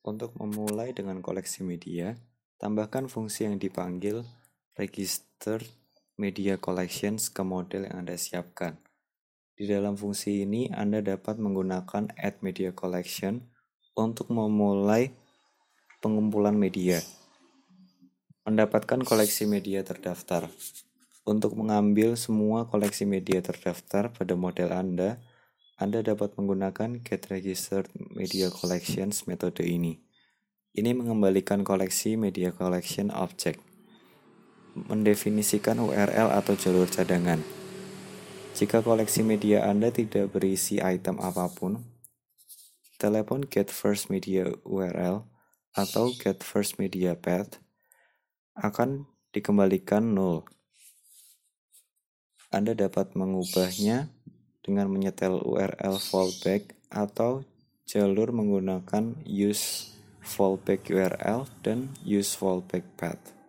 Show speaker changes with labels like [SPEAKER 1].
[SPEAKER 1] Untuk memulai dengan koleksi media, tambahkan fungsi yang dipanggil register media collections ke model yang Anda siapkan. Di dalam fungsi ini, Anda dapat menggunakan add media collection untuk memulai pengumpulan media. Mendapatkan koleksi media terdaftar. Untuk mengambil semua koleksi media terdaftar pada model Anda, anda dapat menggunakan get registered media collections metode ini. Ini mengembalikan koleksi media collection object. Mendefinisikan URL atau jalur cadangan. Jika koleksi media Anda tidak berisi item apa pun, telepon get first media URL atau get first media path akan dikembalikan null. Anda dapat mengubahnya dengan menyetel URL fallback atau jalur menggunakan use fallback URL dan use fallback path.